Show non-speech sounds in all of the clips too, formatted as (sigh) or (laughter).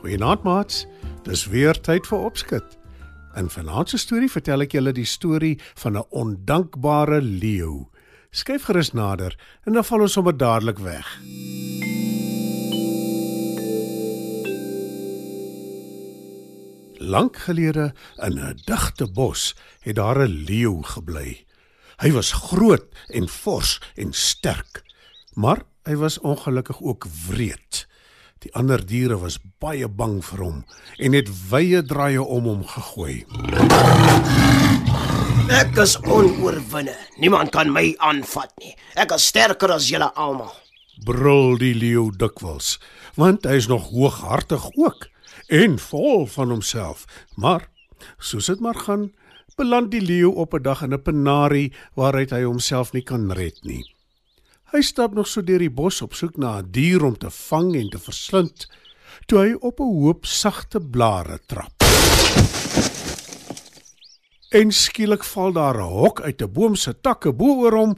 Goeienaand maats. Dis weer tyd vir opskud. In vanaand se storie vertel ek julle die storie van 'n ondankbare leeu. Skyf gerus nader en dan val ons sommer dadelik weg. Lank gelede in 'n digte bos het daar 'n leeu gebly. Hy was groot en fors en sterk, maar hy was ongelukkig ook wreed. Die ander diere was baie bang vir hom en het wye draaie om hom gegooi. Ek is onoorwinne. Niemand kan my aanvat nie. Ek is sterker as julle almal. Brul die leeu dikwels, want hy is nog hooghartig ook en vol van homself. Maar soos dit maar gaan, beland die leeu op 'n dag in 'n penarie waaruit hy homself nie kan red nie. Hy stap nog so deur die bos op soek na 'n dier om te vang en te verslind, toe hy op 'n hoop sagte blare trap. En skielik val daar 'n hok uit 'n boom se takke bo oor hom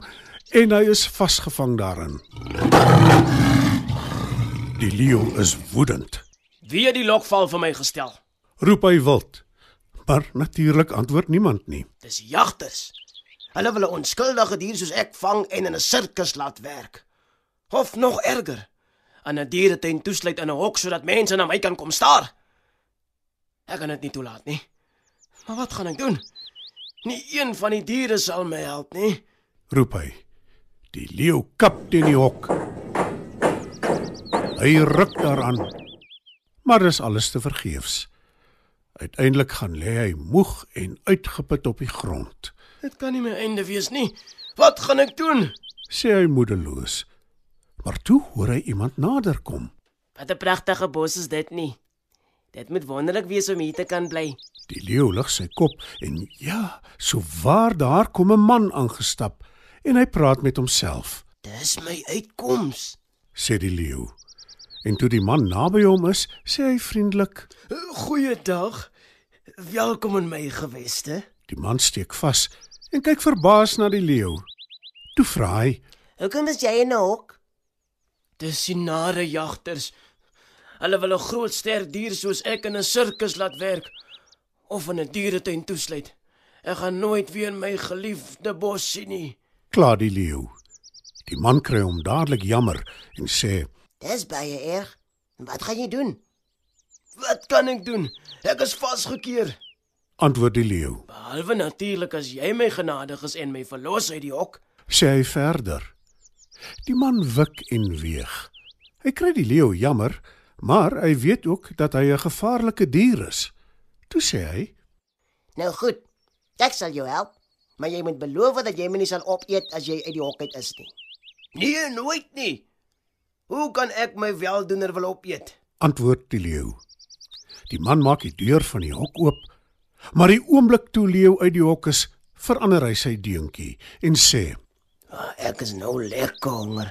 en hy is vasgevang daarin. Die leeu is woedend. Wie het die lokval vir my gestel? Roep hy wild. Maar natuurlik antwoord niemand nie. Dis jagters. Hulle wil 'n onskuldige dier soos ek vang en in 'n sirkus laat werk. Of nog erger, aan 'n dieretuin toesluit in 'n hok sodat mense na my kan kom staar. Ek kan dit nie toelaat nie. Maar wat gaan ek doen? Nie een van die diere sal my help nie. roep hy. Die leeu kap teen die hok. Hy ruk daaraan. Maar dis alles te vergeefs. Uiteindelik gaan lê hy moeg en uitgeput op die grond. Dit kan nie my einde wees nie. Wat gaan ek doen? Sê hy moedeloos. Maar toe hoor hy iemand naderkom. Wat 'n pragtige bos is dit nie. Dit moet wonderlik wees om hier te kan bly. Die leeu lig sy kop en ja, so waar daar kom 'n man aangestap en hy praat met homself. Dis my uitkoms. Sê die leeu. En toe die man naby hom is, sê hy vriendelik: Goeiedag. Welkom in my geweste. Die man steek vas en kyk verbaas na die leeu. Toe vra hy: Hoekom is jy in 'n hok? Dis die nare jagters. Hulle wil 'n groot sterk dier soos ek in 'n sirkus laat werk of in 'n dieretuin toesluit. Ek gaan nooit weer my geliefde bos sien nie. "Klaar die leeu." Die man kry hom dadelik jammer en sê: Dis baie erg. Wat gaan jy doen? Wat kan ek doen? Ek is vasgekeer. "Antwoord die leeu." Behalwe natuurlik as jy my genadig is en my verlos uit die hok. Sê hy verder. Die man wik en weeg. Hy kry die leeu jammer, maar hy weet ook dat hy 'n gevaarlike dier is. Toe sê hy: Nou goed. Ek sal jou help, maar jy moet beloof dat jy my nie sal opeet as jy uit die hok uit is nie. Nee, nooit nie. Hoe kan ek my weldoener wil opeet? antwoord die leeu. Die man maak die deur van die hok oop, maar die oomblik toe leeu uit die hok is, verander hy sy deuntjie en sê: Ah, ek is nou lekker honger.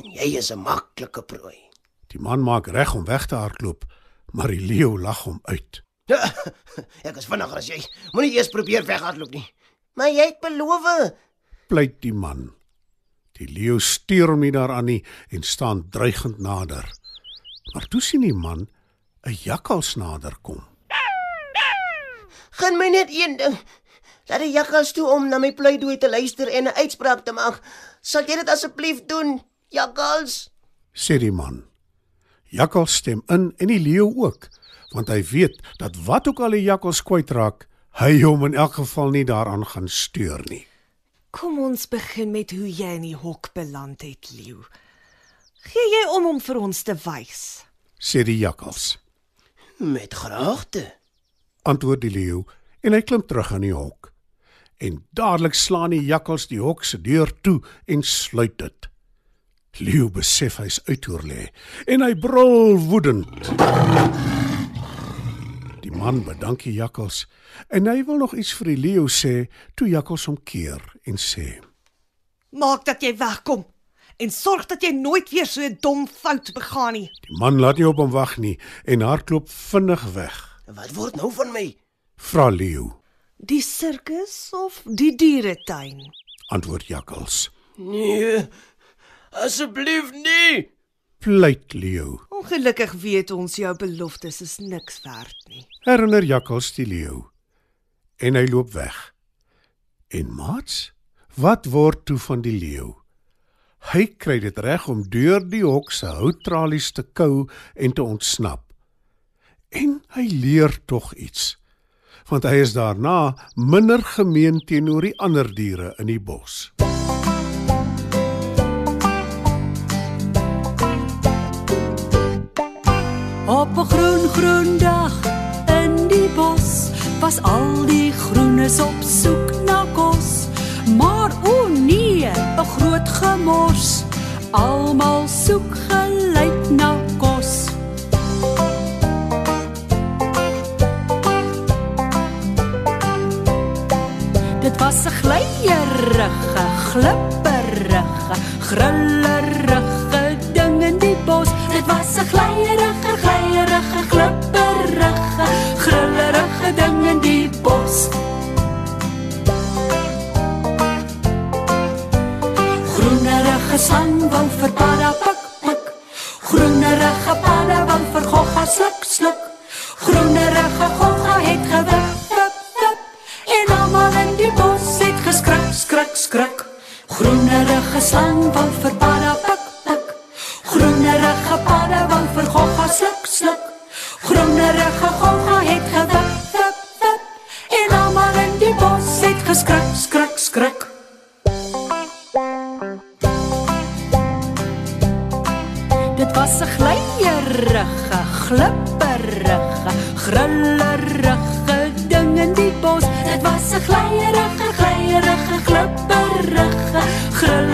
En jy is 'n maklike prooi. Die man maak reg om weg te hardloop, maar die leeu lag hom uit. (laughs) ek is vinniger as jy. Moenie eers probeer weghardloop nie. Maar jy het beloof. Pleit die man. Die leeu steur hom nie daaraan nie en staan dreigend nader. Maar toe sien die man 'n jakkals nader kom. Gaan my net een ding. Laat die jakkals toe om na my pleidooi te luister en 'n uitspraak te maak. Sal jy dit asseblief doen, jakkals? sê die man. Jakkals stem in en die leeu ook, want hy weet dat wat ook al die jakkals kwytraak, hy hom in elk geval nie daaraan gaan steur nie. Kom ons begin met hoe jy in die hok beland het, leeu. Gee jy om om vir ons te wys? sê die jakkals. Met graagte. Antwoord die leeu en hy klim terug in die hok. en dadelik slaan die jakkals die hok se deur toe en sluit dit. Leeu besef hy's uitoorlê en hy brul woedend. Die man bedank die jakkals en hy wil nog iets vir die leeu sê toe jakkals hom keer en sê: Maak dat jy wegkom en sorg dat jy nooit weer so 'n dom fout begaan nie. Die man laat nie op hom wag nie en hardloop vinnig weg. Wat word nou van my? Vra leeu, Die sirkus of die dieretuin? antwoord jakkals. Nee. Asseblief nie. Pleit leeu. Ongelukkig weet ons jou beloftes is niks werd nie. herinner jakkals die leeu en hy loop weg. En maats, wat word toe van die leeu? Hy kry dit reg om deur die hok se houttralies te kou en te ontsnap. En hy leer tog iets, want hy is daarna minder gemeen teenoor die ander diere in die bos. Op 'n groen groen dag in die bos was al die groenes op soek na kos. Maar o nee, 'n groot gemors. Almal soek gelyk na Dit was 'n glyerige, glipperige, grillerige slang wou vir padda pik pik. Groenerige padda wou vir gogga sluk sluk. Groenerige gogga het gewip wip wip. En almal in die bos het geskrik skrik skrik. Dit was 'n glyerige, glipperige, grillerige ding in die bos. Dit was 'n glyerige, glyerige, glipperige, grillerige